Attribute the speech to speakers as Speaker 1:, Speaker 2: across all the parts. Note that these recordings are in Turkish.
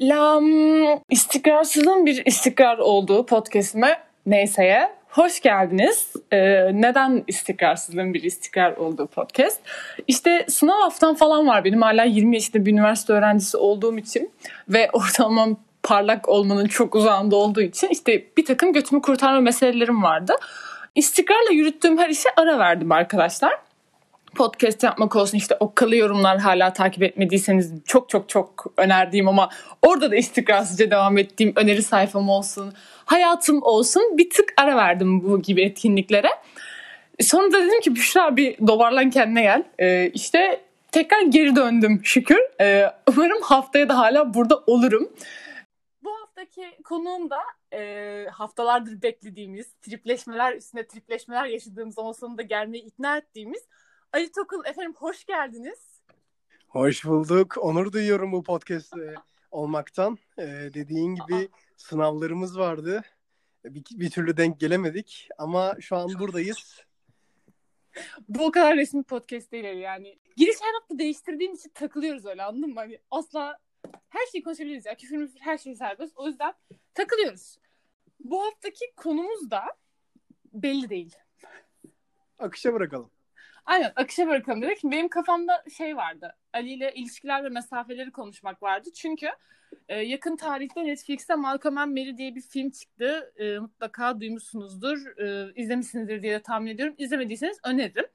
Speaker 1: Selam. İstikrarsızın bir istikrar olduğu podcastime neyseye hoş geldiniz. Ee, neden istikrarsızlığın bir istikrar olduğu podcast? İşte sınav haftam falan var benim hala 20 yaşında bir üniversite öğrencisi olduğum için ve ortalamam parlak olmanın çok uzağında olduğu için işte bir takım götümü kurtarma meselelerim vardı. İstikrarla yürüttüğüm her işe ara verdim arkadaşlar podcast yapmak olsun işte okkalı yorumlar hala takip etmediyseniz çok çok çok önerdiğim ama orada da istikrarsızca devam ettiğim öneri sayfam olsun, hayatım olsun bir tık ara verdim bu gibi etkinliklere. Sonra da dedim ki Büşra bir dobarlan kendine gel. Ee, işte tekrar geri döndüm şükür. Ee, umarım haftaya da hala burada olurum. Bu haftaki konuğum da e, haftalardır beklediğimiz tripleşmeler üstüne tripleşmeler yaşadığımız ama sonunda gelmeyi ikna ettiğimiz Ali Tokul efendim hoş geldiniz.
Speaker 2: Hoş bulduk. Onur duyuyorum bu podcast'te olmaktan. Ee, dediğin gibi sınavlarımız vardı. Bir, bir türlü denk gelemedik ama şu an buradayız.
Speaker 1: Bu o kadar resmi podcast değil yani. Giriş her hafta değiştirdiğim için takılıyoruz öyle anladın mı? Hani asla her şeyi konuşabiliriz ya. Küfür müfür her şey serbest. O yüzden takılıyoruz. Bu haftaki konumuz da belli değil.
Speaker 2: Akışa bırakalım.
Speaker 1: Aynen akışa bırakalım dedik. Benim kafamda şey vardı. Ali ile ilişkiler ve mesafeleri konuşmak vardı. Çünkü e, yakın tarihte Netflix'te Malcolm and Mary diye bir film çıktı. E, mutlaka duymuşsunuzdur. E, izlemişsinizdir diye de tahmin ediyorum. İzlemediyseniz öneririm.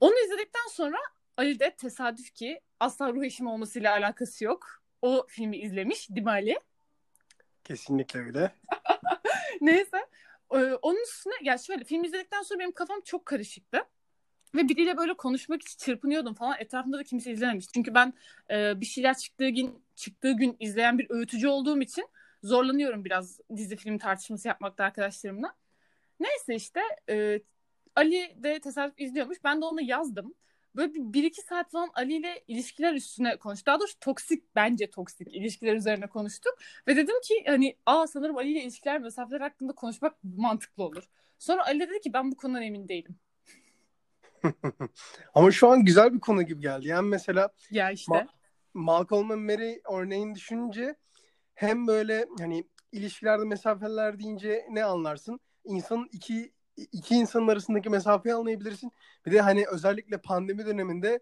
Speaker 1: Onu izledikten sonra Ali de tesadüf ki asla ruh eşim olmasıyla alakası yok. O filmi izlemiş. Değil mi Ali?
Speaker 2: Kesinlikle öyle.
Speaker 1: Neyse. E, onun üstüne ya şöyle film izledikten sonra benim kafam çok karışıktı. Ve biriyle böyle konuşmak için çırpınıyordum falan. Etrafımda da kimse izlememiş. Çünkü ben e, bir şeyler çıktığı gün çıktığı gün izleyen bir öğütücü olduğum için zorlanıyorum biraz dizi film tartışması yapmakta arkadaşlarımla. Neyse işte e, Ali de tesadüf izliyormuş. Ben de ona yazdım. Böyle bir, bir iki saat falan Ali ile ilişkiler üstüne konuştuk. Daha doğrusu toksik bence toksik ilişkiler üzerine konuştuk. Ve dedim ki hani aa sanırım Ali ile ilişkiler mesafeler hakkında konuşmak mantıklı olur. Sonra Ali dedi ki ben bu konudan emin değilim.
Speaker 2: Ama şu an güzel bir konu gibi geldi. Yani mesela
Speaker 1: ya işte.
Speaker 2: Ma- Malcolm Mary örneğini düşününce hem böyle hani ilişkilerde mesafeler deyince ne anlarsın? İnsanın iki iki insanın arasındaki mesafeyi anlayabilirsin. Bir de hani özellikle pandemi döneminde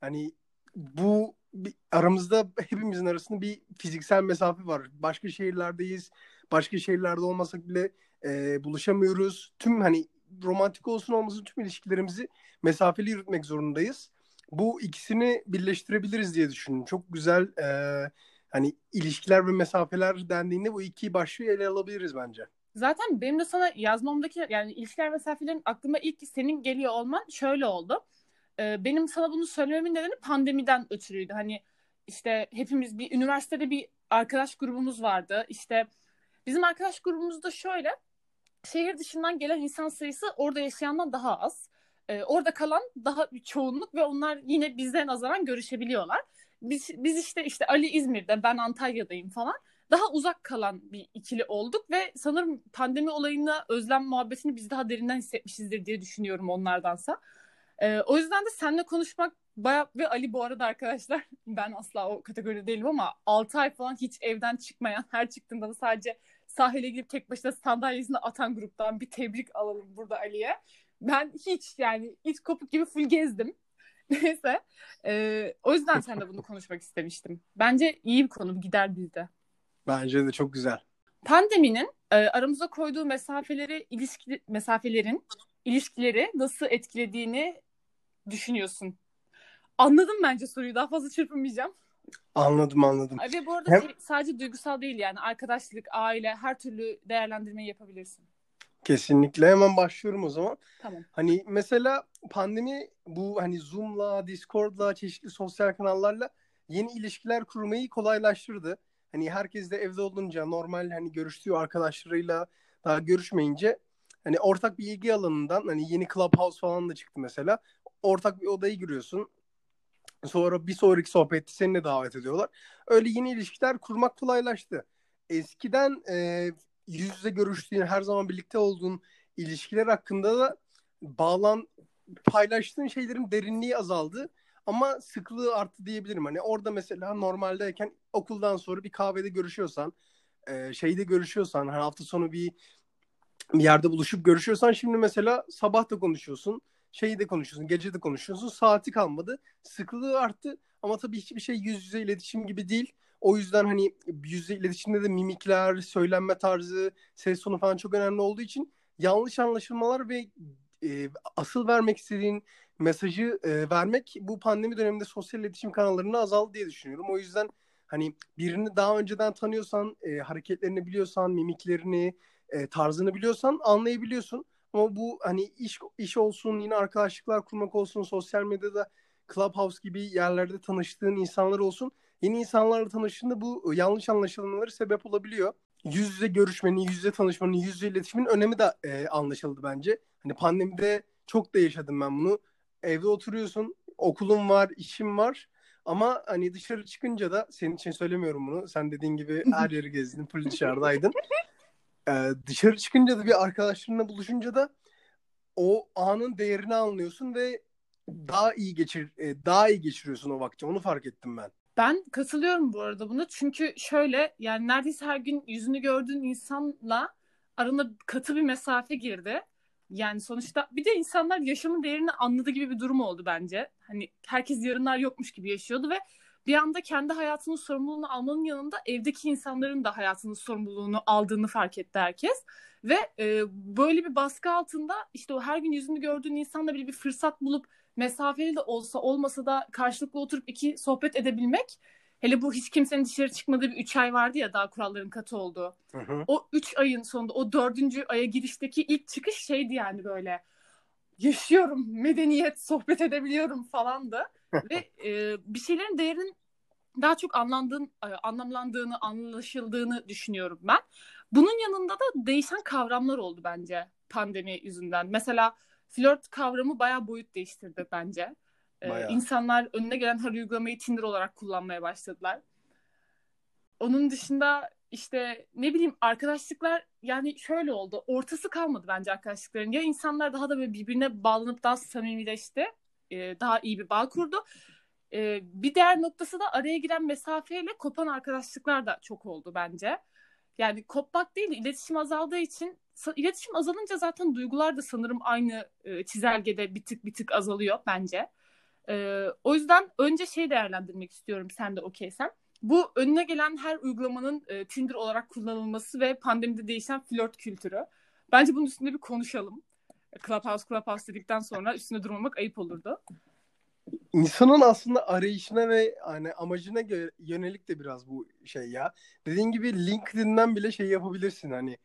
Speaker 2: hani bu bir, aramızda hepimizin arasında bir fiziksel mesafe var. Başka şehirlerdeyiz. Başka şehirlerde olmasak bile e, buluşamıyoruz. Tüm hani romantik olsun olmasın tüm ilişkilerimizi mesafeli yürütmek zorundayız. Bu ikisini birleştirebiliriz diye düşündüm. Çok güzel e, hani ilişkiler ve mesafeler dendiğinde bu iki başlığı ele alabiliriz bence.
Speaker 1: Zaten benim de sana yazmamdaki yani ilişkiler mesafelerin aklıma ilk senin geliyor olman şöyle oldu. Ee, benim sana bunu söylememin nedeni pandemiden ötürüydü. Hani işte hepimiz bir üniversitede bir arkadaş grubumuz vardı. İşte bizim arkadaş grubumuzda şöyle şehir dışından gelen insan sayısı orada yaşayandan daha az. Ee, orada kalan daha bir çoğunluk ve onlar yine bizden nazaran görüşebiliyorlar. Biz, biz işte işte Ali İzmir'de, ben Antalya'dayım falan. Daha uzak kalan bir ikili olduk ve sanırım pandemi olayına özlem muhabbetini biz daha derinden hissetmişizdir diye düşünüyorum onlardansa. Ee, o yüzden de seninle konuşmak bayağı ve Ali bu arada arkadaşlar ben asla o kategoride değilim ama 6 ay falan hiç evden çıkmayan her çıktığında da sadece sahile gidip tek başına sandalyesine atan gruptan bir tebrik alalım burada Ali'ye. Ben hiç yani hiç kopuk gibi full gezdim. Neyse. Ee, o yüzden sen de bunu konuşmak istemiştim. Bence iyi bir konu gider bizde.
Speaker 2: Bence de çok güzel.
Speaker 1: Pandeminin e, aramıza koyduğu mesafeleri ilişki mesafelerin ilişkileri nasıl etkilediğini düşünüyorsun. Anladım bence soruyu. Daha fazla çırpınmayacağım.
Speaker 2: Anladım anladım.
Speaker 1: Ve bu arada Hem... sadece duygusal değil yani arkadaşlık, aile her türlü değerlendirmeyi yapabilirsin.
Speaker 2: Kesinlikle hemen başlıyorum o zaman.
Speaker 1: Tamam.
Speaker 2: Hani mesela pandemi bu hani Zoom'la, Discord'la, çeşitli sosyal kanallarla yeni ilişkiler kurmayı kolaylaştırdı. Hani herkes de evde olunca normal hani görüştüğü arkadaşlarıyla daha görüşmeyince hani ortak bir ilgi alanından hani yeni Clubhouse falan da çıktı mesela. Ortak bir odaya giriyorsun. Sonra bir sonraki sohbette seni de davet ediyorlar. Öyle yeni ilişkiler kurmak kolaylaştı. Eskiden e, yüz yüze görüştüğün, her zaman birlikte olduğun ilişkiler hakkında da bağlan paylaştığın şeylerin derinliği azaldı ama sıklığı arttı diyebilirim. Hani orada mesela normaldeyken okuldan sonra bir kahvede görüşüyorsan, e, şeyde görüşüyorsan, her hafta sonu bir bir yerde buluşup görüşüyorsan şimdi mesela sabah da konuşuyorsun, şeyi de konuşuyorsun, gece de konuşuyorsun. Saati kalmadı. Sıkılığı arttı ama tabii hiçbir şey yüz yüze iletişim gibi değil. O yüzden hani yüz yüze iletişimde de mimikler, söylenme tarzı, ses tonu falan çok önemli olduğu için yanlış anlaşılmalar ve e, asıl vermek istediğin mesajı e, vermek bu pandemi döneminde sosyal iletişim kanallarını azaldı diye düşünüyorum. O yüzden hani birini daha önceden tanıyorsan, e, hareketlerini biliyorsan, mimiklerini, e, tarzını biliyorsan anlayabiliyorsun. Ama bu hani iş iş olsun, yine arkadaşlıklar kurmak olsun, sosyal medyada Clubhouse gibi yerlerde tanıştığın insanlar olsun. Yeni insanlarla tanıştığında bu yanlış anlaşılmaları sebep olabiliyor. Yüz yüze görüşmenin, yüz yüze tanışmanın, yüz yüze iletişimin önemi de e, anlaşıldı bence. Hani pandemide çok da yaşadım ben bunu. Evde oturuyorsun, okulun var, işin var. Ama hani dışarı çıkınca da senin için söylemiyorum bunu. Sen dediğin gibi her yeri gezdin, full dışarıdaydın. Ee, dışarı çıkınca da bir arkadaşlarınla buluşunca da o anın değerini anlıyorsun ve daha iyi geçir e, daha iyi geçiriyorsun o vakti. Onu fark ettim ben.
Speaker 1: Ben katılıyorum bu arada buna. Çünkü şöyle yani neredeyse her gün yüzünü gördüğün insanla arana katı bir mesafe girdi. Yani sonuçta bir de insanlar yaşamın değerini anladığı gibi bir durum oldu bence. Hani herkes yarınlar yokmuş gibi yaşıyordu ve bir anda kendi hayatının sorumluluğunu almanın yanında evdeki insanların da hayatının sorumluluğunu aldığını fark etti herkes. Ve e, böyle bir baskı altında işte o her gün yüzünü gördüğün insanla bir, bir fırsat bulup mesafeli de olsa olmasa da karşılıklı oturup iki sohbet edebilmek hele bu hiç kimsenin dışarı çıkmadığı bir üç ay vardı ya daha kuralların katı olduğu. Hı hı. O üç ayın sonunda o dördüncü aya girişteki ilk çıkış şeydi yani böyle yaşıyorum medeniyet sohbet edebiliyorum falandı. Ve e, bir şeylerin değerinin daha çok anlandığın, e, anlamlandığını, anlaşıldığını düşünüyorum ben. Bunun yanında da değişen kavramlar oldu bence pandemi yüzünden. Mesela flört kavramı bayağı boyut değiştirdi bence. Ee, bayağı. İnsanlar önüne gelen her uygulamayı Tinder olarak kullanmaya başladılar. Onun dışında işte ne bileyim arkadaşlıklar yani şöyle oldu. Ortası kalmadı bence arkadaşlıkların. Ya insanlar daha da böyle birbirine bağlanıp daha samimileşti. E, daha iyi bir bağ kurdu. E, bir diğer noktası da araya giren mesafeyle kopan arkadaşlıklar da çok oldu bence. Yani kopmak değil de iletişim azaldığı için iletişim azalınca zaten duygular da sanırım aynı e, çizelgede bir tık bir tık azalıyor bence. E, o yüzden önce şey değerlendirmek istiyorum sen de okeysen. Bu önüne gelen her uygulamanın e, Tinder olarak kullanılması ve pandemide değişen flört kültürü. Bence bunun üstünde bir konuşalım. Clubhouse Clubhouse dedikten sonra üstünde durmamak ayıp olurdu.
Speaker 2: İnsanın aslında arayışına ve hani amacına göre yönelik de biraz bu şey ya. Dediğin gibi LinkedIn'den bile şey yapabilirsin hani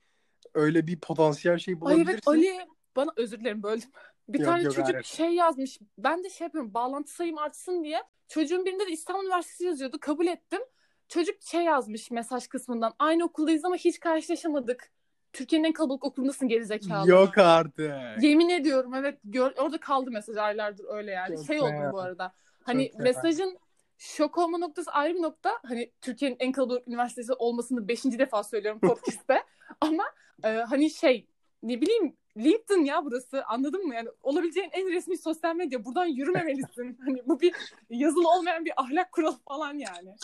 Speaker 2: öyle bir potansiyel şey bulabilirsin. Ay evet
Speaker 1: Ali bana özür dilerim böldüm. Bir yok, tane yok, çocuk hayır. şey yazmış. Ben de şey yapıyorum bağlantı sayım artsın diye. Çocuğun birinde de İstanbul Üniversitesi yazıyordu. Kabul ettim. Çocuk şey yazmış mesaj kısmından. Aynı okuldayız ama hiç karşılaşamadık. Türkiye'nin en kalabalık okulundasın gerizekalı.
Speaker 2: Yok artık.
Speaker 1: Yemin ediyorum evet gör, orada kaldı mesaj aylardır öyle yani. Çok şey oldu bu arada. Hani Çok mesajın şok olma noktası ayrı bir nokta. Hani Türkiye'nin en kalabalık üniversitesi olmasını beşinci defa söylüyorum podcast'te. Ama e, hani şey ne bileyim LinkedIn ya burası anladın mı? Yani olabileceğin en resmi sosyal medya. Buradan yürümemelisin. hani bu bir yazılı olmayan bir ahlak kuralı falan yani.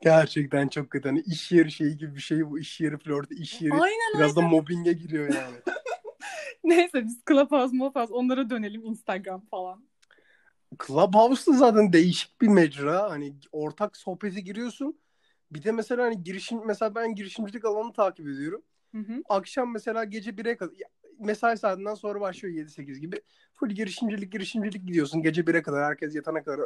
Speaker 2: Gerçekten çok kötü. Hani iş yeri şeyi gibi bir şey bu. iş yeri flörtü, iş yeri. Aynen, Biraz aynen. da mobbinge giriyor yani.
Speaker 1: Neyse biz Clubhouse, Mobhouse onlara dönelim Instagram falan.
Speaker 2: Clubhouse da zaten değişik bir mecra. Hani ortak sohbete giriyorsun. Bir de mesela hani girişim mesela ben girişimcilik alanını takip ediyorum. Hı hı. Akşam mesela gece 1'e kadar mesai saatinden sonra başlıyor 7-8 gibi. Full girişimcilik girişimcilik gidiyorsun. Gece 1'e kadar herkes yatana kadar.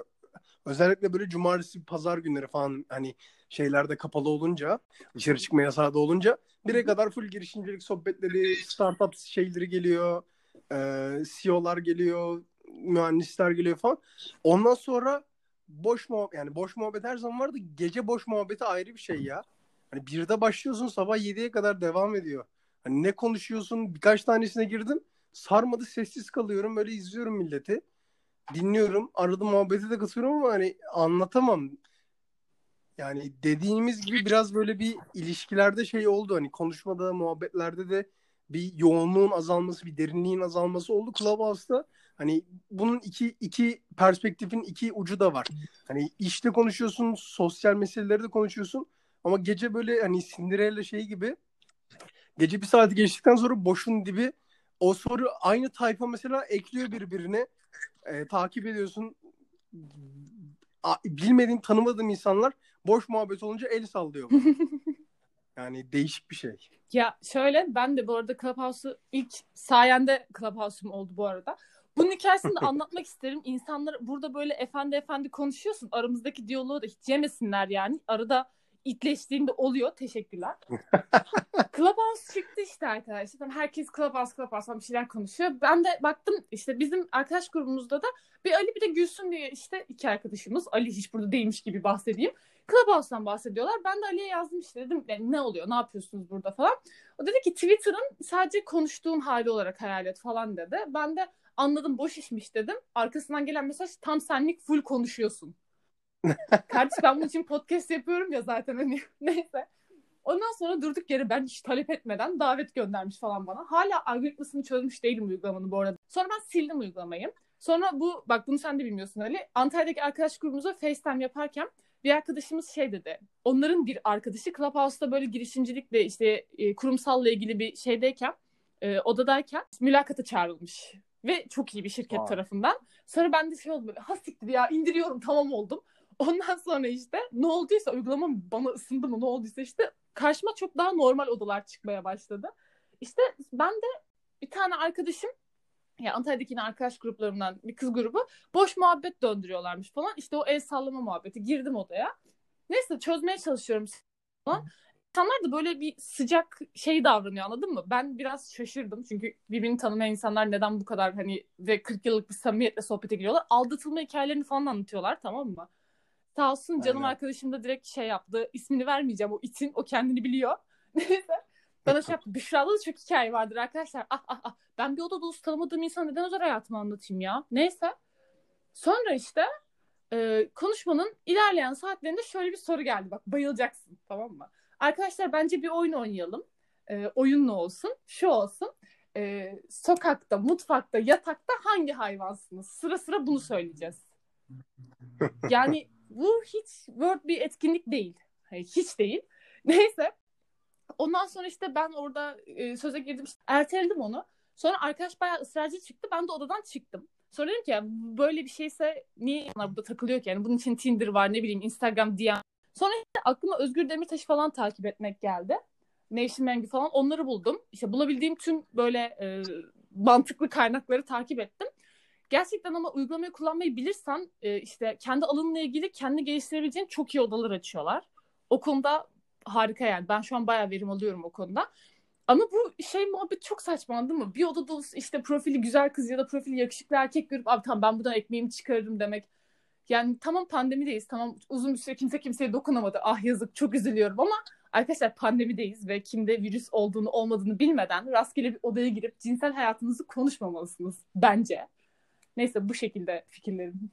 Speaker 2: Özellikle böyle cumartesi pazar günleri falan hani şeylerde kapalı olunca dışarı çıkma yasağı da olunca 1'e kadar full girişimcilik sohbetleri, startup şeyleri geliyor. E, CEO'lar geliyor, mühendisler geliyor falan. Ondan sonra boş muhabbet yani boş muhabbet her zaman vardı. Gece boş muhabbeti ayrı bir şey ya. Hani birde başlıyorsun sabah 7'ye kadar devam ediyor. Hani ne konuşuyorsun birkaç tanesine girdim. Sarmadı sessiz kalıyorum böyle izliyorum milleti. Dinliyorum. Arada muhabbete de katılıyorum ama hani anlatamam. Yani dediğimiz gibi biraz böyle bir ilişkilerde şey oldu. Hani konuşmada, muhabbetlerde de bir yoğunluğun azalması, bir derinliğin azalması oldu Clubhouse'da. Hani bunun iki iki perspektifin iki ucu da var. Hani işte konuşuyorsun, sosyal meseleleri de konuşuyorsun ama gece böyle hani Cinderella şeyi gibi gece bir saati geçtikten sonra boşun dibi o soru aynı tayfa mesela ekliyor birbirine. E, takip ediyorsun. A, bilmediğin, tanımadığın insanlar boş muhabbet olunca el sallıyor. yani değişik bir şey.
Speaker 1: Ya şöyle ben de bu arada Clubhouse'u ilk sayende Clubhouse'um oldu bu arada. Bunun hikayesini de anlatmak isterim. İnsanlar burada böyle efendi efendi konuşuyorsun. Aramızdaki diyaloğu da hiç yemesinler yani. Arada itleştiğinde oluyor. Teşekkürler. Clubhouse çıktı işte arkadaşlar. Herkes Clubhouse Clubhouse bir şeyler konuşuyor. Ben de baktım işte bizim arkadaş grubumuzda da bir Ali bir de Gülsün diye işte iki arkadaşımız. Ali hiç burada değilmiş gibi bahsedeyim. Clubhouse'dan bahsediyorlar. Ben de Ali'ye yazdım işte dedim ne oluyor ne yapıyorsunuz burada falan. O dedi ki Twitter'ın sadece konuştuğun hali olarak hayal et falan dedi. Ben de anladım boş işmiş dedim. Arkasından gelen mesaj tam senlik full konuşuyorsun. Kardeş ben bunun için podcast yapıyorum ya zaten hani neyse. Ondan sonra durduk yere ben hiç talep etmeden davet göndermiş falan bana. Hala algoritmasını çözmüş değilim uygulamanın bu arada. Sonra ben sildim uygulamayı. Sonra bu bak bunu sen de bilmiyorsun Ali. Antalya'daki arkadaş grubumuza FaceTime yaparken bir arkadaşımız şey dedi. Onların bir arkadaşı Clubhouse'da böyle girişimcilikle işte e, kurumsalla ilgili bir şeydeyken e, odadayken mülakata çağrılmış. Ve çok iyi bir şirket Aa. tarafından. Sonra ben de şey oldu böyle ha siktir ya indiriyorum tamam oldum. Ondan sonra işte ne olduysa uygulama bana ısındı mı ne olduysa işte karşıma çok daha normal odalar çıkmaya başladı. İşte ben de bir tane arkadaşım ya Antalya'daki yine arkadaş gruplarımdan bir kız grubu boş muhabbet döndürüyorlarmış falan. İşte o el sallama muhabbeti. Girdim odaya. Neyse çözmeye çalışıyorum falan. İnsanlar da böyle bir sıcak şey davranıyor anladın mı? Ben biraz şaşırdım çünkü birbirini tanımayan insanlar neden bu kadar hani ve 40 yıllık bir samimiyetle sohbete giriyorlar. Aldatılma hikayelerini falan anlatıyorlar tamam mı? Sağ olsun canım Aynen. arkadaşım da direkt şey yaptı. İsmini vermeyeceğim o itin. O kendini biliyor. Neyse. Bana şey yaptı. Büşra'da da çok hikaye vardır arkadaşlar. Ah ah ah. Ben bir oda dolusu tanımadığım insan neden özel hayatımı anlatayım ya? Neyse. Sonra işte e, konuşmanın ilerleyen saatlerinde şöyle bir soru geldi. Bak bayılacaksın tamam mı? Arkadaşlar bence bir oyun oynayalım. E, oyun ne olsun? Şu olsun. E, sokakta, mutfakta, yatakta hangi hayvansınız? Sıra sıra bunu söyleyeceğiz. Yani bu hiç word bir etkinlik değil. Hayır, hiç değil. Neyse. Ondan sonra işte ben orada e, söze girdim. İşte, erteledim onu. Sonra arkadaş bayağı ısrarcı çıktı. Ben de odadan çıktım. Sonra dedim ki böyle bir şeyse niye insanlar burada takılıyor ki? Yani bunun için Tinder var ne bileyim Instagram DM. Sonra işte aklıma Özgür Demirtaş'ı falan takip etmek geldi. Nevşin Mengü falan onları buldum. İşte bulabildiğim tüm böyle e, mantıklı kaynakları takip ettim. Gerçekten ama uygulamayı kullanmayı bilirsen e, işte kendi alanınla ilgili kendi geliştirebileceğin çok iyi odalar açıyorlar. O konuda harika yani. Ben şu an bayağı verim alıyorum o konuda. Ama bu şey muhabbet çok saçma değil mi? Bir oda dolusu işte profili güzel kız ya da profili yakışıklı erkek görüp abi tamam ben buradan ekmeğimi çıkarırım demek. Yani tamam pandemideyiz. Tamam uzun bir süre kimse kimseye dokunamadı. Ah yazık çok üzülüyorum ama arkadaşlar pandemideyiz ve kimde virüs olduğunu olmadığını bilmeden rastgele bir odaya girip cinsel hayatınızı konuşmamalısınız bence. Neyse bu şekilde fikirlerim.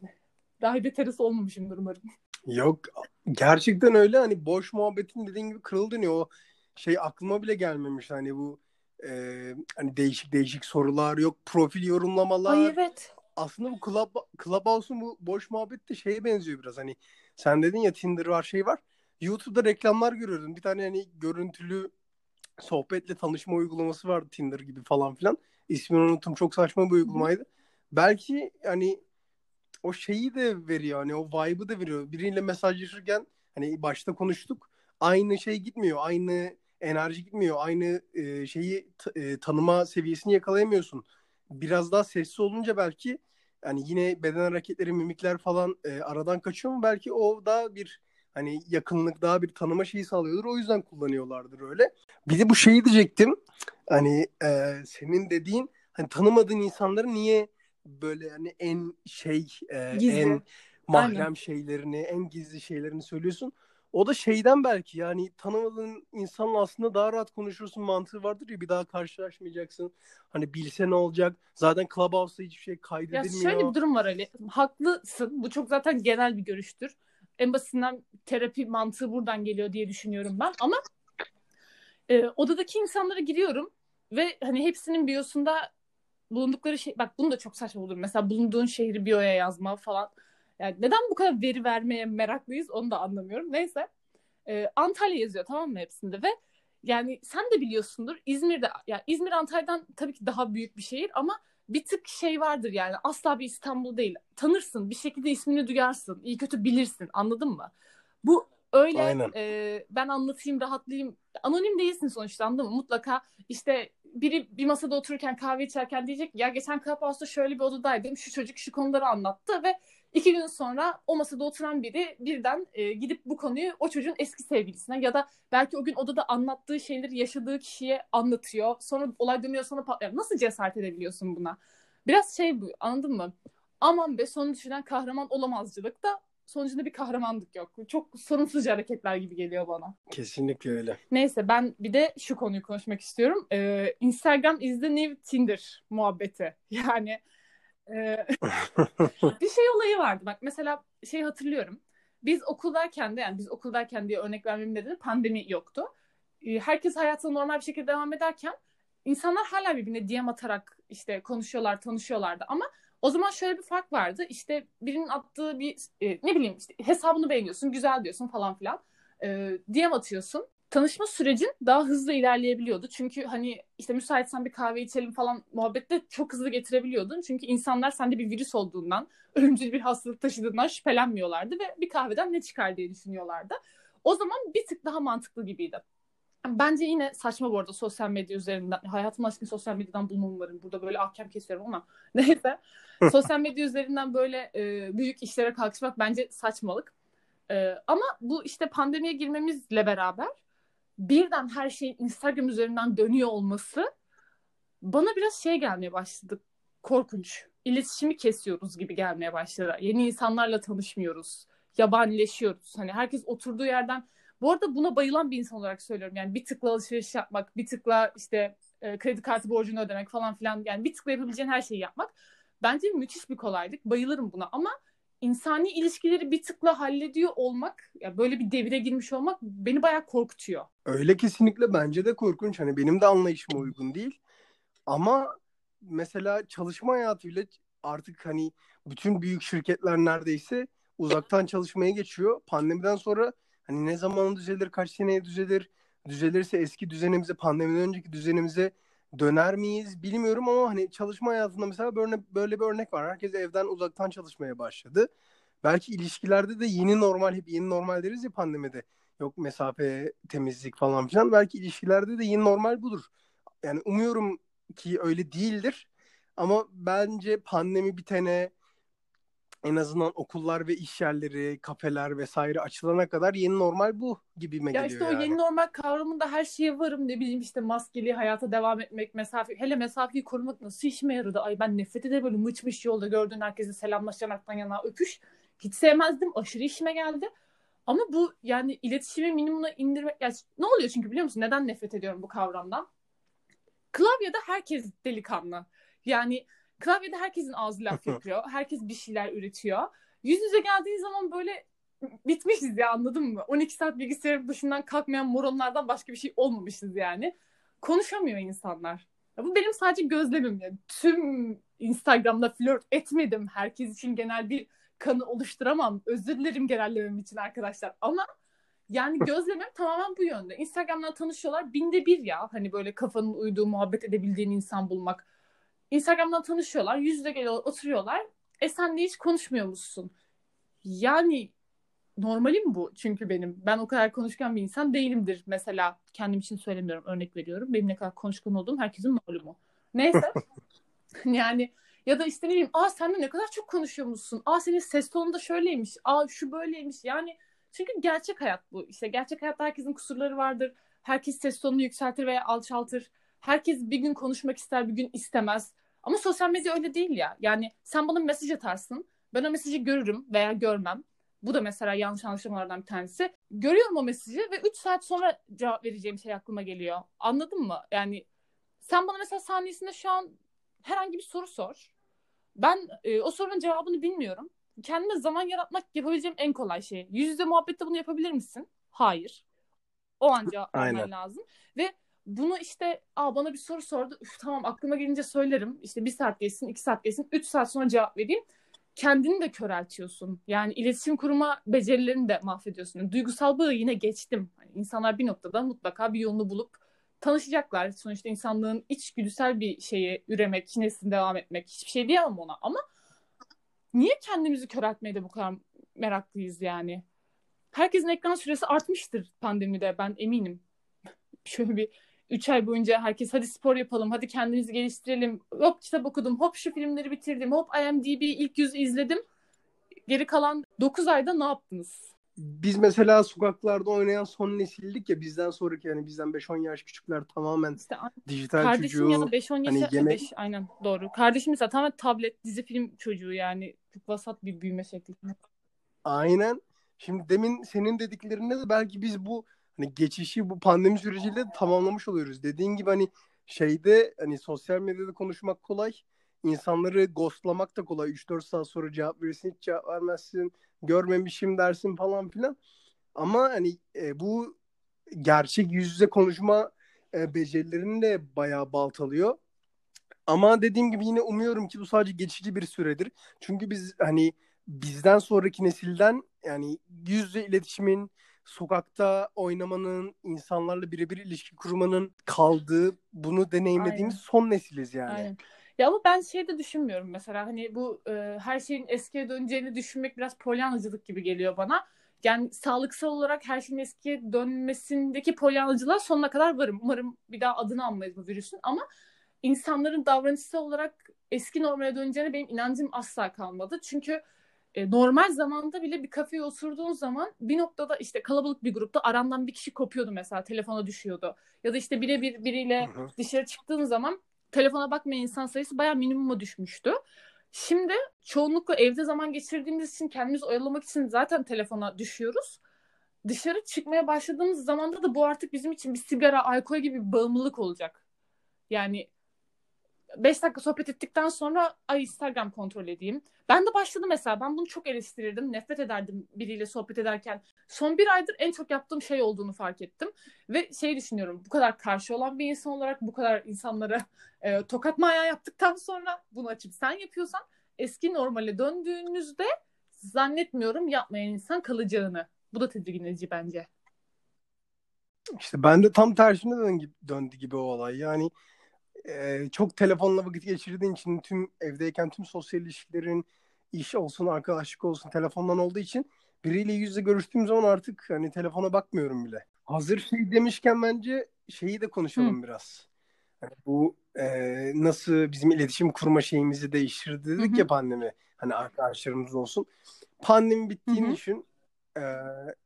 Speaker 1: Daha beterisi olmamışımdır umarım.
Speaker 2: Yok gerçekten öyle hani boş muhabbetin dediğin gibi kırıl dönüyor. O şey aklıma bile gelmemiş hani bu e, hani değişik değişik sorular yok profil yorumlamalar.
Speaker 1: Ay evet.
Speaker 2: Aslında bu Club, Clubhouse'un bu boş muhabbet de şeye benziyor biraz hani sen dedin ya Tinder var şey var. YouTube'da reklamlar görüyordum. Bir tane hani görüntülü sohbetle tanışma uygulaması vardı Tinder gibi falan filan. İsmini unuttum. Çok saçma bir uygulamaydı. Hı belki hani o şeyi de veriyor hani o vibe'ı da veriyor. Biriyle mesajlaşırken hani başta konuştuk. Aynı şey gitmiyor. Aynı enerji gitmiyor. Aynı e, şeyi e, tanıma seviyesini yakalayamıyorsun. Biraz daha sessiz olunca belki hani yine beden hareketleri, mimikler falan e, aradan kaçıyor mu? Belki o da bir hani yakınlık daha bir tanıma şeyi sağlıyordur. O yüzden kullanıyorlardır öyle. Bir de bu şeyi diyecektim. Hani e, senin dediğin hani tanımadığın insanları niye böyle hani en şey e, en mahrem Aynen. şeylerini, en gizli şeylerini söylüyorsun. O da şeyden belki yani tanımadığın insanla aslında daha rahat konuşursun mantığı vardır ya bir daha karşılaşmayacaksın. Hani bilse ne olacak? Zaten Clubhouse'da hiçbir şey kaydedilmiyor.
Speaker 1: Ya şöyle bir durum var Ali. Haklısın. Bu çok zaten genel bir görüştür. En basitinden terapi mantığı buradan geliyor diye düşünüyorum ben. Ama e, odadaki insanlara giriyorum ve hani hepsinin biyosunda bulundukları şey bak bunu da çok saçma bulur. Mesela bulunduğun şehri biyoya yazma falan. Yani neden bu kadar veri vermeye meraklıyız onu da anlamıyorum. Neyse. Ee, Antalya yazıyor tamam mı hepsinde ve yani sen de biliyorsundur İzmir'de yani İzmir Antalya'dan tabii ki daha büyük bir şehir ama bir tık şey vardır yani asla bir İstanbul değil. Tanırsın bir şekilde ismini duyarsın iyi kötü bilirsin anladın mı? Bu öyle e, ben anlatayım rahatlayayım anonim değilsin sonuçta anladın mı? Mutlaka işte biri bir masada otururken kahve içerken diyecek ya geçen Clubhouse'da şöyle bir odadaydım şu çocuk şu konuları anlattı ve iki gün sonra o masada oturan biri birden e, gidip bu konuyu o çocuğun eski sevgilisine ya da belki o gün odada anlattığı şeyleri yaşadığı kişiye anlatıyor. Sonra olay dönüyor sonra patlıyor. Nasıl cesaret edebiliyorsun buna? Biraz şey bu anladın mı? Aman be sonu düşünen kahraman olamazcılık da sonucunda bir kahramanlık yok. Çok sorumsuzca hareketler gibi geliyor bana.
Speaker 2: Kesinlikle öyle.
Speaker 1: Neyse ben bir de şu konuyu konuşmak istiyorum. Ee, Instagram is the new Tinder muhabbeti. Yani e, bir şey olayı vardı. Bak mesela şey hatırlıyorum. Biz okuldayken de yani biz okuldayken diye örnek vermemin nedeni pandemi yoktu. Ee, herkes hayatına normal bir şekilde devam ederken insanlar hala birbirine DM atarak işte konuşuyorlar, tanışıyorlardı ama o zaman şöyle bir fark vardı. İşte birinin attığı bir e, ne bileyim işte hesabını beğeniyorsun, güzel diyorsun falan filan. E, DM atıyorsun. Tanışma sürecin daha hızlı ilerleyebiliyordu. Çünkü hani işte müsaitsen bir kahve içelim falan muhabbette çok hızlı getirebiliyordun. Çünkü insanlar sende bir virüs olduğundan, ölümcül bir hastalık taşıdığından şüphelenmiyorlardı ve bir kahveden ne çıkar diye düşünüyorlardı. O zaman bir tık daha mantıklı gibiydi. Bence yine saçma bu arada sosyal medya üzerinden. Hayatım aşkını sosyal medyadan bulmam umarım. Burada böyle ahkam kesiyorum ama neyse. sosyal medya üzerinden böyle e, büyük işlere kalkışmak bence saçmalık. E, ama bu işte pandemiye girmemizle beraber birden her şeyin Instagram üzerinden dönüyor olması bana biraz şey gelmeye başladı. Korkunç. İletişimi kesiyoruz gibi gelmeye başladı. Yeni insanlarla tanışmıyoruz. Yabanileşiyoruz. Hani herkes oturduğu yerden bu arada buna bayılan bir insan olarak söylüyorum. Yani bir tıkla alışveriş yapmak, bir tıkla işte e, kredi kartı borcunu ödemek falan filan. Yani bir tıkla yapabileceğin her şeyi yapmak. Bence müthiş bir kolaylık. Bayılırım buna ama insani ilişkileri bir tıkla hallediyor olmak, ya böyle bir devire girmiş olmak beni bayağı korkutuyor.
Speaker 2: Öyle kesinlikle bence de korkunç. Hani benim de anlayışıma uygun değil. Ama mesela çalışma hayatıyla artık hani bütün büyük şirketler neredeyse uzaktan çalışmaya geçiyor. Pandemiden sonra Hani ne zaman düzelir, kaç seneye düzelir, düzelirse eski düzenimize, pandemiden önceki düzenimize döner miyiz bilmiyorum ama hani çalışma hayatında mesela böyle, böyle bir örnek var. Herkes evden uzaktan çalışmaya başladı. Belki ilişkilerde de yeni normal, hep yeni normal deriz ya pandemide. Yok mesafe, temizlik falan filan. Belki ilişkilerde de yeni normal budur. Yani umuyorum ki öyle değildir. Ama bence pandemi bitene, en azından okullar ve iş yerleri, kafeler vesaire açılana kadar yeni normal bu gibi mi
Speaker 1: geliyor Ya işte o yeni normal kavramında her şeye varım ne bileyim işte maskeli hayata devam etmek, mesafe hele mesafeyi korumak nasıl işime yaradı? Ay ben nefret ederim böyle mıç mıç yolda gördüğün herkese selamlaş yanaktan yana öpüş. Hiç sevmezdim. Aşırı işime geldi. Ama bu yani iletişimi minimuma indirmek yani ne oluyor çünkü biliyor musun? Neden nefret ediyorum bu kavramdan? Klavyede herkes delikanlı. Yani Klavyede herkesin ağzı laf yapıyor. Herkes bir şeyler üretiyor. Yüz yüze geldiği zaman böyle bitmişiz ya anladın mı? 12 saat bilgisayarın başından kalkmayan moronlardan başka bir şey olmamışız yani. Konuşamıyor insanlar. Ya bu benim sadece gözlemim yani. Tüm Instagram'da flört etmedim. Herkes için genel bir kanı oluşturamam. Özür dilerim genellemem için arkadaşlar. Ama yani gözlemim tamamen bu yönde. Instagram'dan tanışıyorlar. Binde bir ya. Hani böyle kafanın uyduğu, muhabbet edebildiğin insan bulmak Instagram'dan tanışıyorlar. Yüz yüze geliyorlar, oturuyorlar. E sen de hiç konuşmuyor musun? Yani normalim bu çünkü benim. Ben o kadar konuşkan bir insan değilimdir. Mesela kendim için söylemiyorum, örnek veriyorum. Benim ne kadar konuşkan olduğum herkesin malumu. Neyse. yani ya da işte ne bileyim, aa sen de ne kadar çok konuşuyor musun? Aa senin ses tonun da şöyleymiş. Aa şu böyleymiş. Yani çünkü gerçek hayat bu. İşte gerçek hayatta herkesin kusurları vardır. Herkes ses tonunu yükseltir veya alçaltır. Herkes bir gün konuşmak ister, bir gün istemez. Ama sosyal medya öyle değil ya. Yani sen bana mesaj atarsın. Ben o mesajı görürüm veya görmem. Bu da mesela yanlış anlaşılmalardan bir tanesi. Görüyorum o mesajı ve 3 saat sonra cevap vereceğim şey aklıma geliyor. Anladın mı? Yani sen bana mesela saniyesinde şu an herhangi bir soru sor. Ben e, o sorunun cevabını bilmiyorum. Kendime zaman yaratmak yapabileceğim en kolay şey. Yüz yüze muhabbette bunu yapabilir misin? Hayır. O an cevap vermen lazım. Ve bunu işte Aa, bana bir soru sordu. Üf, tamam aklıma gelince söylerim. İşte bir saat geçsin, iki saat geçsin, üç saat sonra cevap vereyim. Kendini de köreltiyorsun. Yani iletişim kurma becerilerini de mahvediyorsun. Yani duygusal bağı yine geçtim. Yani insanlar bir noktada mutlaka bir yolunu bulup tanışacaklar. Sonuçta insanlığın içgüdüsel bir şeyi üremek, neslin devam etmek. Hiçbir şey diyemem ona ama niye kendimizi köreltmeye de bu kadar meraklıyız yani? Herkesin ekran süresi artmıştır pandemide ben eminim. Şöyle bir 3 ay boyunca herkes hadi spor yapalım, hadi kendimizi geliştirelim. Hop kitap okudum, hop şu filmleri bitirdim, hop IMDb ilk yüz izledim. Geri kalan 9 ayda ne yaptınız?
Speaker 2: Biz mesela sokaklarda oynayan son nesildik ya bizden sonraki yani bizden 5-10 yaş küçükler tamamen işte, dijital
Speaker 1: kardeşim
Speaker 2: çocuğu.
Speaker 1: ya da 5-10 yaş
Speaker 2: hani yemek...
Speaker 1: 5, aynen doğru. Kardeşim mesela tamamen tablet, dizi film çocuğu yani çok vasat bir büyüme şekli.
Speaker 2: Aynen. Şimdi demin senin dediklerinde de belki biz bu hani geçişi bu pandemi süreciyle tamamlamış oluyoruz. Dediğin gibi hani şeyde hani sosyal medyada konuşmak kolay. insanları ghostlamak da kolay. 3-4 saat sonra cevap verirsin, hiç cevap vermezsin. Görmemişim dersin falan filan. Ama hani e, bu gerçek yüz yüze konuşma e, becerilerini de bayağı baltalıyor. Ama dediğim gibi yine umuyorum ki bu sadece geçici bir süredir. Çünkü biz hani bizden sonraki nesilden yani yüz yüze iletişimin, sokakta oynamanın, insanlarla birebir ilişki kurmanın kaldığı, bunu deneyimlediğimiz Aynen. son nesiliz yani. Aynen.
Speaker 1: Ya ama ben şey de düşünmüyorum mesela hani bu e, her şeyin eskiye döneceğini düşünmek biraz polyanacılık gibi geliyor bana. Yani sağlıksal olarak her şeyin eskiye dönmesindeki polyanacılığa sonuna kadar varım. Umarım bir daha adını anmayız bu virüsün ama insanların davranışsal olarak eski normale döneceğine benim inancım asla kalmadı. Çünkü e, normal zamanda bile bir kafeye oturduğun zaman bir noktada işte kalabalık bir grupta arandan bir kişi kopuyordu mesela telefona düşüyordu. Ya da işte birebir biriyle hı hı. dışarı çıktığın zaman telefona bakmayan insan sayısı bayağı minimuma düşmüştü. Şimdi çoğunlukla evde zaman geçirdiğimiz için kendimizi oyalamak için zaten telefona düşüyoruz. Dışarı çıkmaya başladığımız zamanda da bu artık bizim için bir sigara, alkol gibi bir bağımlılık olacak. Yani 5 dakika sohbet ettikten sonra ay Instagram kontrol edeyim. Ben de başladım mesela. Ben bunu çok eleştirirdim. Nefret ederdim biriyle sohbet ederken. Son bir aydır en çok yaptığım şey olduğunu fark ettim. Ve şey düşünüyorum. Bu kadar karşı olan bir insan olarak bu kadar insanlara e, tokat ayağı yaptıktan sonra bunu açıp sen yapıyorsan eski normale döndüğünüzde zannetmiyorum yapmayan insan kalacağını. Bu da tedirgin edici bence.
Speaker 2: İşte ben de tam tersine dön döndü gibi o olay. Yani e, çok telefonla vakit geçirdiğin için tüm evdeyken tüm sosyal ilişkilerin iş olsun, arkadaşlık olsun telefondan olduğu için biriyle yüzle görüştüğüm zaman artık hani telefona bakmıyorum bile. Hazır şey demişken bence şeyi de konuşalım Hı. biraz. Yani bu e, nasıl bizim iletişim kurma şeyimizi değiştirdi dedik Hı-hı. ya pandemi. Hani arkadaşlarımız olsun. Pandemi bittiğini Hı-hı. düşün. E,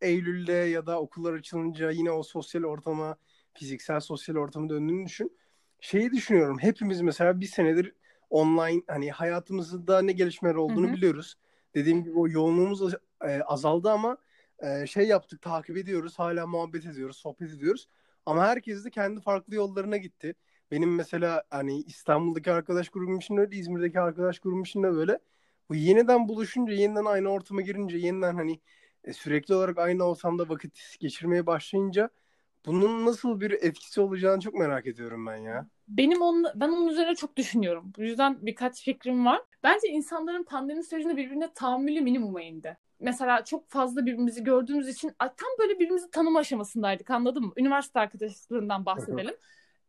Speaker 2: Eylül'de ya da okullar açılınca yine o sosyal ortama, fiziksel sosyal ortama döndüğünü düşün şeyi düşünüyorum. Hepimiz mesela bir senedir online hani hayatımızda ne gelişmeler olduğunu Hı-hı. biliyoruz. Dediğim gibi o yoğunluğumuz e, azaldı ama e, şey yaptık takip ediyoruz. Hala muhabbet ediyoruz, sohbet ediyoruz. Ama herkes de kendi farklı yollarına gitti. Benim mesela hani İstanbul'daki arkadaş grubum için öyle, İzmir'deki arkadaş grubum için de böyle. Bu yeniden buluşunca, yeniden aynı ortama girince, yeniden hani e, sürekli olarak aynı ortamda vakit geçirmeye başlayınca bunun nasıl bir etkisi olacağını çok merak ediyorum ben ya.
Speaker 1: Benim onun, ben onun üzerine çok düşünüyorum. Bu yüzden birkaç fikrim var. Bence insanların pandemi sürecinde birbirine tahammülü minimuma indi. Mesela çok fazla birbirimizi gördüğümüz için tam böyle birbirimizi tanıma aşamasındaydık anladın mı? Üniversite arkadaşlarından bahsedelim.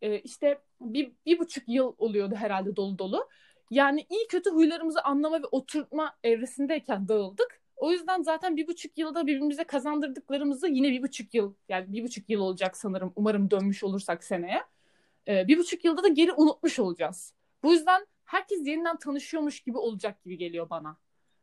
Speaker 1: ee, işte bir, bir buçuk yıl oluyordu herhalde dolu dolu. Yani iyi kötü huylarımızı anlama ve oturtma evresindeyken dağıldık. O yüzden zaten bir buçuk yılda birbirimize kazandırdıklarımızı yine bir buçuk yıl yani bir buçuk yıl olacak sanırım umarım dönmüş olursak seneye. Ee, bir buçuk yılda da geri unutmuş olacağız. Bu yüzden herkes yeniden tanışıyormuş gibi olacak gibi geliyor bana.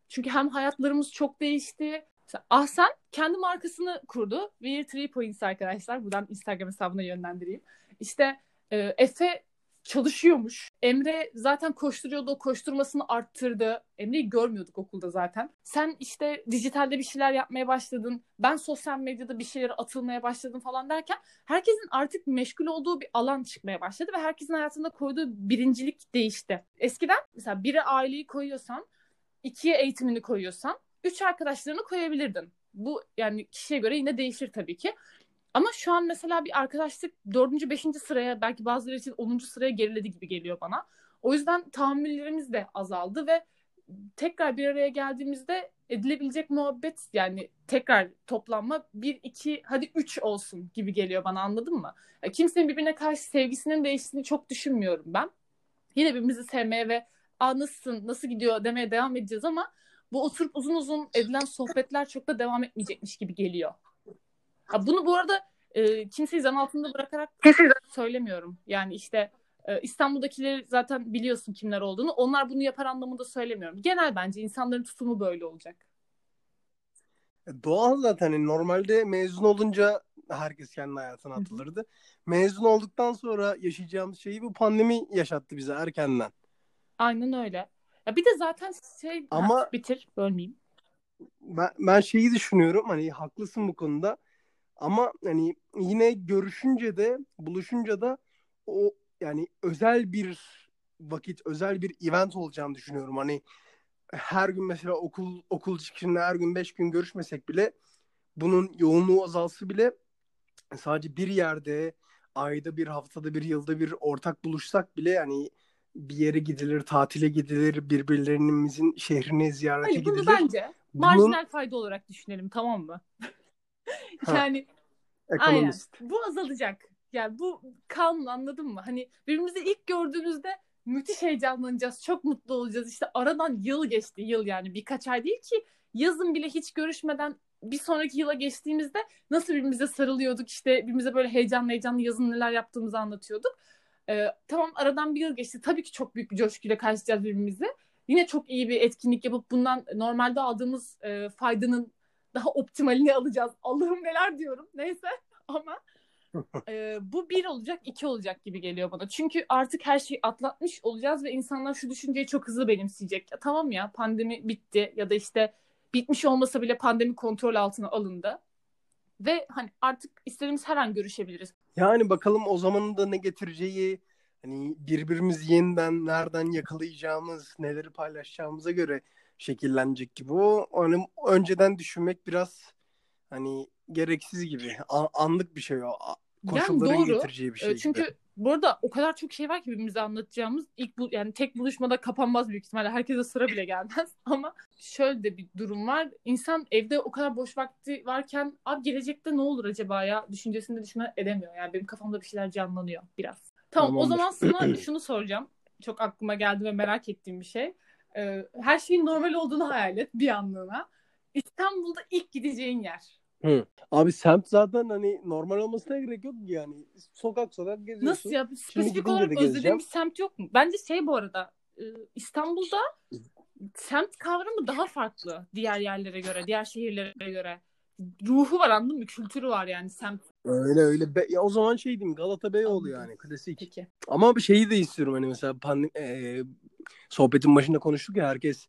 Speaker 1: Çünkü hem hayatlarımız çok değişti. Ahsen kendi markasını kurdu. We're Three Points arkadaşlar. Buradan Instagram hesabına yönlendireyim. İşte e, Efe çalışıyormuş. Emre zaten koşturuyordu, o koşturmasını arttırdı. Emre'yi görmüyorduk okulda zaten. Sen işte dijitalde bir şeyler yapmaya başladın. Ben sosyal medyada bir şeylere atılmaya başladım falan derken herkesin artık meşgul olduğu bir alan çıkmaya başladı ve herkesin hayatında koyduğu birincilik değişti. Eskiden mesela biri aileyi koyuyorsan, ikiye eğitimini koyuyorsan, üç arkadaşlarını koyabilirdin. Bu yani kişiye göre yine değişir tabii ki. Ama şu an mesela bir arkadaşlık dördüncü, beşinci sıraya belki bazıları için onuncu sıraya geriledi gibi geliyor bana. O yüzden tahammüllerimiz de azaldı ve tekrar bir araya geldiğimizde edilebilecek muhabbet yani tekrar toplanma bir iki hadi üç olsun gibi geliyor bana anladın mı? Yani kimsenin birbirine karşı sevgisinin değiştiğini çok düşünmüyorum ben. Yine birbirimizi sevmeye ve Aa, nasılsın nasıl gidiyor demeye devam edeceğiz ama bu oturup uzun uzun edilen sohbetler çok da devam etmeyecekmiş gibi geliyor. Ha, bunu bu arada e, kimseyi zan altında bırakarak söylemiyorum. Yani işte e, İstanbul'dakileri zaten biliyorsun kimler olduğunu. Onlar bunu yapar anlamında söylemiyorum. Genel bence insanların tutumu böyle olacak.
Speaker 2: E, doğal zaten. Yani normalde mezun olunca herkes kendi hayatına atılırdı. Mezun olduktan sonra yaşayacağımız şeyi bu pandemi yaşattı bize erkenden.
Speaker 1: Aynen öyle. Ya bir de zaten şey
Speaker 2: Ama
Speaker 1: ha, bitir bölmeyeyim.
Speaker 2: Ben, ben şeyi düşünüyorum hani haklısın bu konuda. Ama hani yine görüşünce de buluşunca da o yani özel bir vakit, özel bir event olacağını düşünüyorum. Hani her gün mesela okul okul çıkışında her gün beş gün görüşmesek bile bunun yoğunluğu azalsı bile sadece bir yerde ayda bir haftada bir yılda bir ortak buluşsak bile yani bir yere gidilir, tatile gidilir, birbirlerimizin şehrini ziyarete
Speaker 1: Hayır, bunu
Speaker 2: gidilir.
Speaker 1: bence
Speaker 2: Bunun
Speaker 1: marjinal fayda olarak düşünelim tamam mı?
Speaker 2: Ha,
Speaker 1: Yani aynen
Speaker 2: ekonomist.
Speaker 1: bu azalacak. Yani bu kalın anladın mı? Hani birbirimizi ilk gördüğümüzde müthiş heyecanlanacağız. Çok mutlu olacağız. İşte aradan yıl geçti. Yıl yani birkaç ay değil ki. Yazın bile hiç görüşmeden bir sonraki yıla geçtiğimizde nasıl birbirimize sarılıyorduk. işte birbirimize böyle heyecanlı heyecanlı yazın neler yaptığımızı anlatıyorduk. Ee, tamam aradan bir yıl geçti. Tabii ki çok büyük bir coşkuyla karşılayacağız birbirimizi. Yine çok iyi bir etkinlik yapıp bundan normalde aldığımız e, faydanın daha optimalini alacağız. Allah'ım neler diyorum. Neyse ama e, bu bir olacak, iki olacak gibi geliyor bana. Çünkü artık her şeyi atlatmış olacağız ve insanlar şu düşünceyi çok hızlı benimseyecek. Ya, tamam ya pandemi bitti ya da işte bitmiş olmasa bile pandemi kontrol altına alındı. Ve hani artık istediğimiz her an görüşebiliriz.
Speaker 2: Yani bakalım o zamanın da ne getireceği hani birbirimizi yeniden nereden yakalayacağımız, neleri paylaşacağımıza göre şekillenecek gibi. O hani önceden düşünmek biraz hani gereksiz gibi. Anlık bir şey o. A-
Speaker 1: Yani
Speaker 2: Koşulların
Speaker 1: doğru.
Speaker 2: getireceği bir
Speaker 1: E,
Speaker 2: şey gibi.
Speaker 1: Çünkü bu arada o kadar çok şey var ki birbirimize anlatacağımız. İlk bu yani tek buluşmada kapanmaz büyük ihtimalle. Herkese sıra bile gelmez. Ama şöyle de bir durum var. İnsan evde o kadar boş vakti varken abi gelecekte ne olur acaba ya düşüncesinde düşünme edemiyor. Yani benim kafamda bir şeyler canlanıyor biraz. Tamam o
Speaker 2: Tamamdır.
Speaker 1: zaman sana şunu soracağım. Çok aklıma geldi ve merak ettiğim bir şey. E, her şeyin normal olduğunu hayal et bir anlığına. İstanbul'da ilk gideceğin yer.
Speaker 2: Hı. Abi semt zaten hani normal olmasına gerek yok ki yani. Sokak sokak geziyorsun.
Speaker 1: Nasıl ya? Spesifik olarak
Speaker 2: gezeceğim.
Speaker 1: bir semt yok mu? Bence şey bu arada e, İstanbul'da semt kavramı daha farklı diğer yerlere göre, diğer şehirlere göre. Ruhu var anladın mı? Kültürü var yani semt.
Speaker 2: Öyle öyle. Be- ya o zaman şey diyeyim Galata Beyoğlu yani klasik.
Speaker 1: Peki.
Speaker 2: Ama bir şeyi de istiyorum hani mesela pandemi, e, sohbetin başında konuştuk ya herkes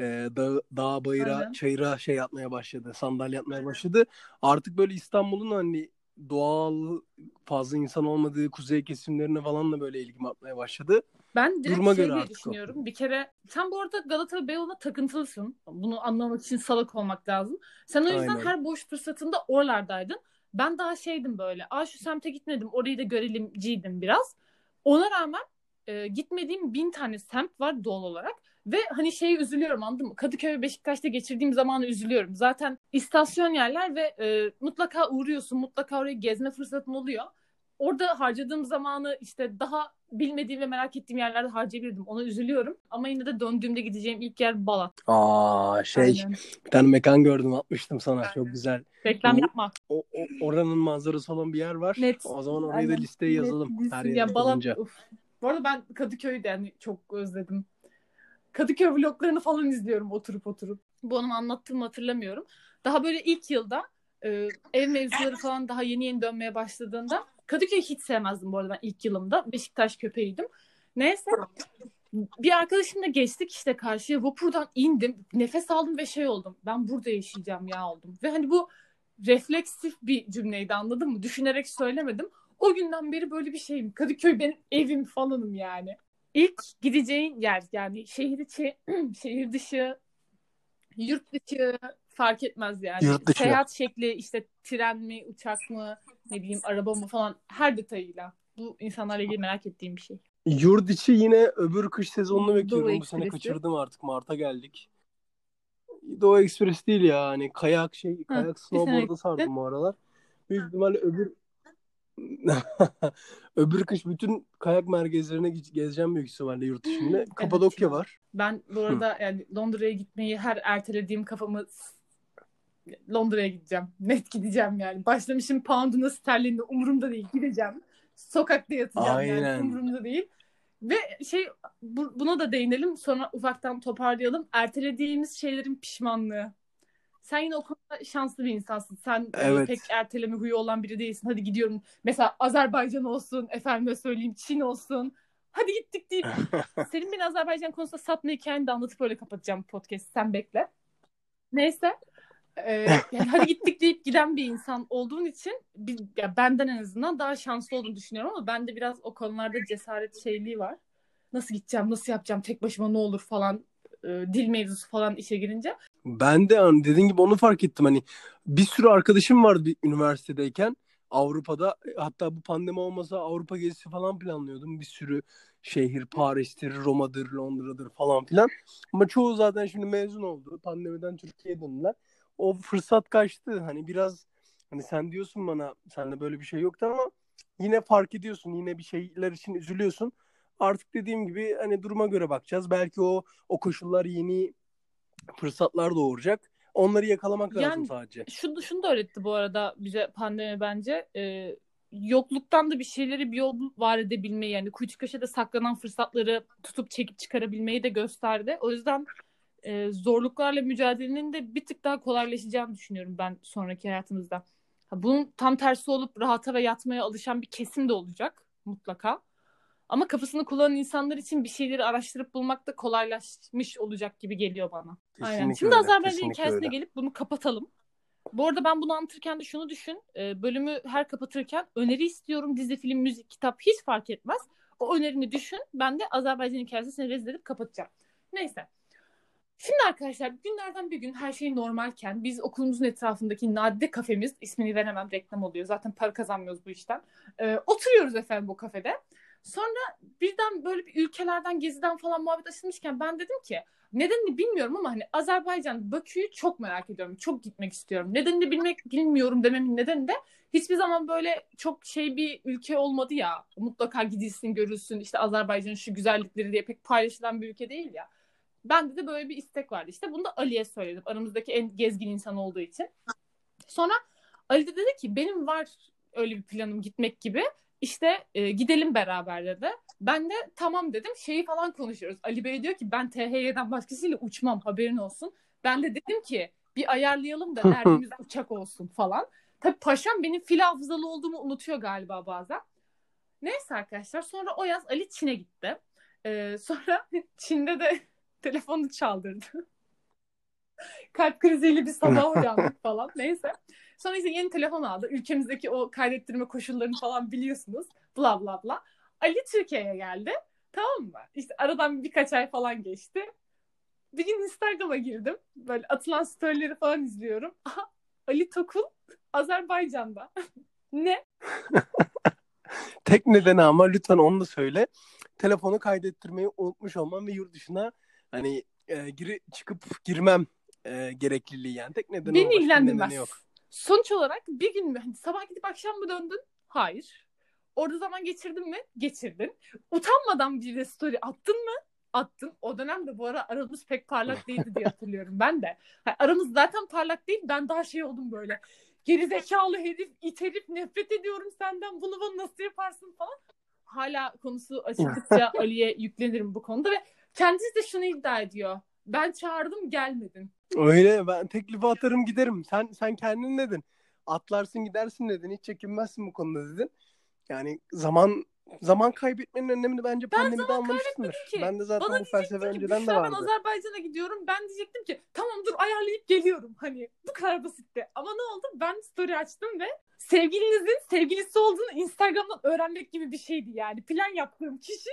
Speaker 2: e, dağ, dağ bayıra
Speaker 1: Aynen.
Speaker 2: çayıra şey yapmaya başladı sandalye yapmaya başladı. Artık böyle İstanbul'un hani doğal fazla insan olmadığı kuzey kesimlerine falan da böyle ilgim artmaya başladı.
Speaker 1: Ben direkt
Speaker 2: Duruma
Speaker 1: şey
Speaker 2: göre
Speaker 1: diye
Speaker 2: artık o.
Speaker 1: düşünüyorum. Bir kere sen bu arada Galata Beyoğlu'na takıntılısın. Bunu anlamak için salak olmak lazım. Sen o yüzden
Speaker 2: Aynen.
Speaker 1: her boş fırsatında oralardaydın. Ben daha şeydim böyle. Aa şu semte gitmedim. Orayı da görelimciydim biraz. Ona rağmen e, gitmediğim bin tane semt var doğal olarak. Ve hani şeyi üzülüyorum anladın mı? Kadıköy ve Beşiktaş'ta geçirdiğim zamanı üzülüyorum. Zaten istasyon yerler ve e, mutlaka uğruyorsun. Mutlaka oraya gezme fırsatın oluyor. Orada harcadığım zamanı işte daha bilmediğim ve merak ettiğim yerlerde harcayabilirdim. Ona üzülüyorum. Ama yine de döndüğümde gideceğim ilk yer Balat.
Speaker 2: Aa şey
Speaker 1: Aynen.
Speaker 2: bir tane mekan gördüm atmıştım sana çok güzel.
Speaker 1: Reklam
Speaker 2: Bu-
Speaker 1: yapma.
Speaker 2: O, o- oranın manzarası olan bir yer var.
Speaker 1: Net.
Speaker 2: O zaman oraya da
Speaker 1: Aynen.
Speaker 2: listeye yazalım.
Speaker 1: Net ya Balat. Uf. Bu arada ben Kadıköy'ü de yani çok özledim. Kadıköy vloglarını falan izliyorum oturup oturup. Bu onu anlattığımı hatırlamıyorum. Daha böyle ilk yılda e, ev mevzuları falan daha yeni yeni dönmeye başladığında Kadıköy'ü hiç sevmezdim bu arada ben ilk yılımda. Beşiktaş köpeğiydim. Neyse bir arkadaşımla geçtik işte karşıya vapurdan indim. Nefes aldım ve şey oldum. Ben burada yaşayacağım ya oldum. Ve hani bu refleksif bir cümleydi anladın mı? Düşünerek söylemedim. O günden beri böyle bir şeyim. Kadıköy benim evim falanım yani. İlk gideceğin yer yani şehir içi, şehir dışı, yurt dışı fark etmez yani.
Speaker 2: Yurt dışı.
Speaker 1: Seyahat şekli işte tren mi, uçak mı, ne bileyim araba mı falan her detayıyla. Bu insanlarla ilgili merak ettiğim bir şey.
Speaker 2: Yurt içi yine öbür kış sezonunu
Speaker 1: Doğu
Speaker 2: bekliyorum. Bu sene kaçırdım artık. Mart'a geldik. Doğu Ekspres değil ya. Hani kayak şey, kayak snowboard'a sardım bu aralar. Büyük ihtimalle öbür öbür kış bütün kayak merkezlerine ge- gezeceğim büyük ihtimalle yurt içinde. Kapadokya
Speaker 1: ya.
Speaker 2: var.
Speaker 1: Ben bu arada yani Londra'ya gitmeyi her ertelediğim kafamı Londra'ya gideceğim. Net gideceğim yani. Başlamışım pound'una sterlinle umurumda değil. Gideceğim. Sokakta yatacağım yani.
Speaker 2: Aynen.
Speaker 1: Umurumda değil. Ve şey bu- buna da değinelim sonra ufaktan toparlayalım. Ertelediğimiz şeylerin pişmanlığı. Sen yine o konuda şanslı bir insansın. Sen
Speaker 2: Evet.
Speaker 1: pek erteleme huyu olan biri değilsin. Hadi gidiyorum. Mesela Azerbaycan olsun, efendime söyleyeyim Çin olsun. Hadi gittik deyip senin beni Azerbaycan konusunda satma hikayeni de anlatıp öyle kapatacağım podcast. Sen bekle. Neyse. Ee, yani hadi gittik deyip giden bir insan olduğun için bir, ya benden en azından daha şanslı olduğunu düşünüyorum ama bende biraz o konularda cesaret şeyliği var. Nasıl gideceğim, nasıl yapacağım, tek başıma ne olur falan e, dil mevzusu falan işe girince.
Speaker 2: Ben de hani dediğin gibi onu fark ettim. Hani bir sürü arkadaşım vardı bir üniversitedeyken Avrupa'da. Hatta bu pandemi olmasa Avrupa gezisi falan planlıyordum. Bir sürü şehir Paris'tir, Roma'dır, Londra'dır falan filan. Ama çoğu zaten şimdi mezun oldu. Pandemiden Türkiye'ye döndüler. O fırsat kaçtı. Hani biraz hani sen diyorsun bana sende böyle bir şey yoktu ama yine fark ediyorsun. Yine bir şeyler için üzülüyorsun. Artık dediğim gibi hani duruma göre bakacağız. Belki o o koşullar yeni fırsatlar doğuracak. Onları yakalamak lazım
Speaker 1: Yani-
Speaker 2: sadece.
Speaker 1: Şunu, şunu da öğretti bu arada bize pandemi bence. Ee, yokluktan da bir şeyleri bir yol var edebilmeyi yani kuytu köşede saklanan fırsatları tutup çekip çıkarabilmeyi de gösterdi. O yüzden e, zorluklarla mücadelenin de bir tık daha kolaylaşacağını düşünüyorum ben sonraki hayatımızda. Ha, bunun tam tersi olup rahata ve yatmaya alışan bir kesim de olacak mutlaka. Ama kafasını kullanan insanlar için bir şeyleri araştırıp bulmak da kolaylaşmış olacak gibi geliyor bana. Aynen.
Speaker 2: Kesinlikle
Speaker 1: Şimdi
Speaker 2: öyle,
Speaker 1: Azerbaycan hikayesine
Speaker 2: öyle.
Speaker 1: gelip bunu kapatalım. Bu arada ben bunu anlatırken de şunu düşün. e, bölümü her kapatırken öneri istiyorum. Dizi, film, müzik, kitap hiç fark etmez. O önerini düşün. Ben de Azerbaycan hikayesini rezil edip kapatacağım. Neyse. Şimdi arkadaşlar günlerden bir gün her şey normalken biz okulumuzun etrafındaki nadide kafemiz ismini veremem reklam oluyor. Zaten para kazanmıyoruz bu işten. E, oturuyoruz efendim bu kafede. Sonra birden böyle bir ülkelerden geziden falan muhabbet açılmışken ben dedim ki nedenini bilmiyorum ama hani Azerbaycan, Bakü'yü çok merak ediyorum. Çok gitmek istiyorum. Nedenini bilmek bilmiyorum dememin nedeni de hiçbir zaman böyle çok şey bir ülke olmadı ya. Mutlaka gidilsin, görülsün. işte Azerbaycan'ın şu güzellikleri diye pek paylaşılan bir ülke değil ya. Bende de böyle bir istek vardı. İşte bunu da Ali'ye söyledim. Aramızdaki en gezgin insan olduğu için. Sonra Ali de dedi ki benim var öyle bir planım gitmek gibi. İşte e, gidelim beraber dedi. Ben de tamam dedim. Şeyi falan konuşuyoruz. Ali Bey diyor ki ben THY'den başkasıyla uçmam haberin olsun. Ben de dedim ki bir ayarlayalım da derdimiz uçak olsun falan. Tabii paşam benim fil hafızalı olduğumu unutuyor galiba bazen. Neyse arkadaşlar sonra o yaz Ali Çin'e gitti. Ee, sonra Çin'de de telefonu çaldırdı. Kalp kriziyle bir sabah uyandık falan. Neyse. Sonra işte yeni telefon aldı. Ülkemizdeki o kaydettirme koşullarını falan biliyorsunuz. Bla bla bla. Ali Türkiye'ye geldi. Tamam mı? İşte aradan birkaç ay falan geçti. Bir gün Instagram'a girdim. Böyle atılan storyleri falan izliyorum. Aha, Ali Tokul Azerbaycan'da. ne?
Speaker 2: Tek nedeni ama lütfen onu da söyle. Telefonu kaydettirmeyi unutmuş olmam ve yurt dışına hani e, giri çıkıp girmem e, gerekliliği yani. Tek nedeni
Speaker 1: Beni ilgilendirmez.
Speaker 2: nedeni yok.
Speaker 1: Sonuç olarak bir gün mü? Hani sabah gidip akşam mı döndün? Hayır. Orada zaman geçirdin mi? Geçirdin. Utanmadan bir de story attın mı? Attın. O dönemde bu ara aramız pek parlak değildi diye hatırlıyorum ben de. Ha, aramız zaten parlak değil. Ben daha şey oldum böyle. Geri zekalı herif, it herif, nefret ediyorum senden. Bunu bana nasıl yaparsın falan. Hala konusu açıldıkça Ali'ye yüklenirim bu konuda ve kendisi de şunu iddia ediyor. Ben çağırdım gelmedin.
Speaker 2: Öyle ben teklifi atarım giderim. Sen sen kendin dedin. Atlarsın gidersin dedin. Hiç çekinmezsin bu konuda dedin. Yani zaman zaman kaybetmenin önemini bence pandemide anlamışsındır.
Speaker 1: ki.
Speaker 2: Ben de zaten
Speaker 1: Bana
Speaker 2: bu felsefe önceden de
Speaker 1: Büşra ben
Speaker 2: vardı.
Speaker 1: Azerbaycan'a gidiyorum. Ben diyecektim ki tamam dur ayarlayıp geliyorum. Hani bu kadar basitti. Ama ne oldu? Ben story açtım ve sevgilinizin sevgilisi olduğunu Instagram'dan öğrenmek gibi bir şeydi yani. Plan yaptığım kişi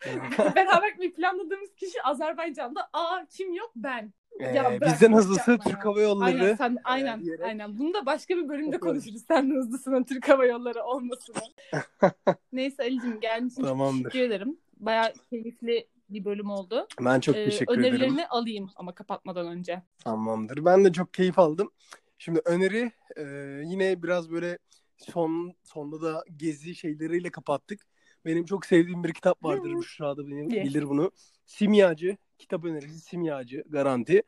Speaker 1: beraber gitmeyi planladığımız kişi Azerbaycan'da. Aa kim yok? Ben.
Speaker 2: Ee,
Speaker 1: Ya bırak,
Speaker 2: bizden hızlısı
Speaker 1: yapma
Speaker 2: Türk. Hava Yolları.
Speaker 1: Aynen sen aynen
Speaker 2: diyerek-
Speaker 1: aynen. Bunu da başka bir bölümde konuşuruz. Sen de hızlısının Türk Hava Yolları olmasını. Neyse Ali'cim için
Speaker 2: Tamamdır.
Speaker 1: teşekkür ederim. Bayağı keyifli bir bölüm oldu.
Speaker 2: Ben çok
Speaker 1: Ee,
Speaker 2: teşekkür
Speaker 1: önerilerini
Speaker 2: ederim.
Speaker 1: alayım ama kapatmadan önce.
Speaker 2: Tamamdır. Ben de çok keyif aldım. Şimdi öneri e, yine biraz böyle son sonda da gezi şeyleriyle kapattık. Benim çok sevdiğim bir kitap vardır.
Speaker 1: Hı hı.
Speaker 2: Büşra da benim bilir bunu. Simyacı. Kitap önerisi Simyacı. Garanti.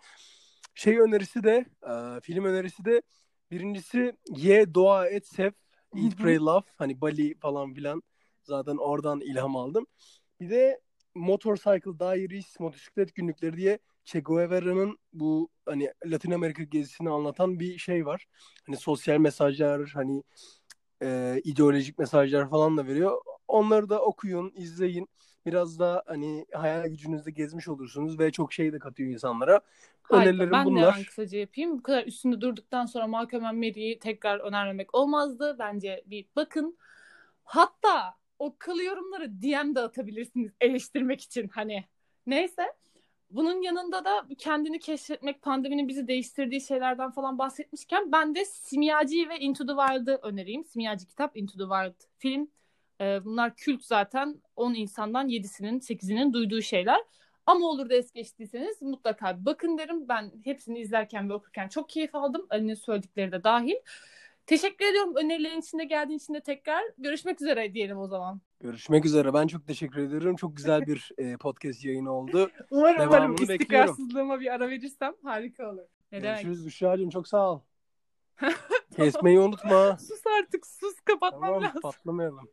Speaker 2: Şey önerisi de e, film önerisi de birincisi Ye, Dua Et, Sev. Eat. Pray, Love. Hani Bali falan filan. Zaten oradan ilham aldım. Bir de Motorcycle Diaries, motosiklet günlükleri diye Che Guevara'nın bu hani Latin Amerika gezisini anlatan bir şey var. Hani sosyal mesajlar, hani e, ideolojik mesajlar falan da veriyor. Onları da okuyun, izleyin. Biraz da hani hayal gücünüzde gezmiş olursunuz ve çok şey de katıyor insanlara.
Speaker 1: Harika.
Speaker 2: Önerilerim
Speaker 1: Ben de
Speaker 2: bunlar.
Speaker 1: hemen kısaca yapayım. Bu kadar üstünde durduktan sonra Malcolm Mary'i tekrar önermemek olmazdı. Bence bir bakın. Hatta o kılı yorumları DM'de atabilirsiniz eleştirmek için hani. Neyse. Bunun yanında da kendini keşfetmek, pandeminin bizi değiştirdiği şeylerden falan bahsetmişken ben de Simyacı ve Into the Wild'ı önereyim. Simyacı kitap, Into the Wild film. Ee, bunlar kült zaten. 10 insandan 7'sinin, 8'inin duyduğu şeyler. Ama olur da es geçtiyseniz mutlaka bakın derim. Ben hepsini izlerken ve okurken çok keyif aldım. Ali'nin söyledikleri de dahil. Teşekkür ediyorum önerilerin içinde geldiğin için de tekrar. Görüşmek üzere diyelim o zaman.
Speaker 2: Görüşmek üzere. Ben çok teşekkür ediyorum. Çok güzel bir e, podcast yayını oldu.
Speaker 1: Umarım
Speaker 2: Devamını
Speaker 1: umarım
Speaker 2: bekliyorum.
Speaker 1: istikrarsızlığıma bir ara verirsem harika olur. Ne demek?
Speaker 2: Görüşürüz Büşra'cığım. Çok sağ ol. Kesmeyi unutma.
Speaker 1: Sus artık sus kapatmam
Speaker 2: Tamam
Speaker 1: lazım.
Speaker 2: patlamayalım.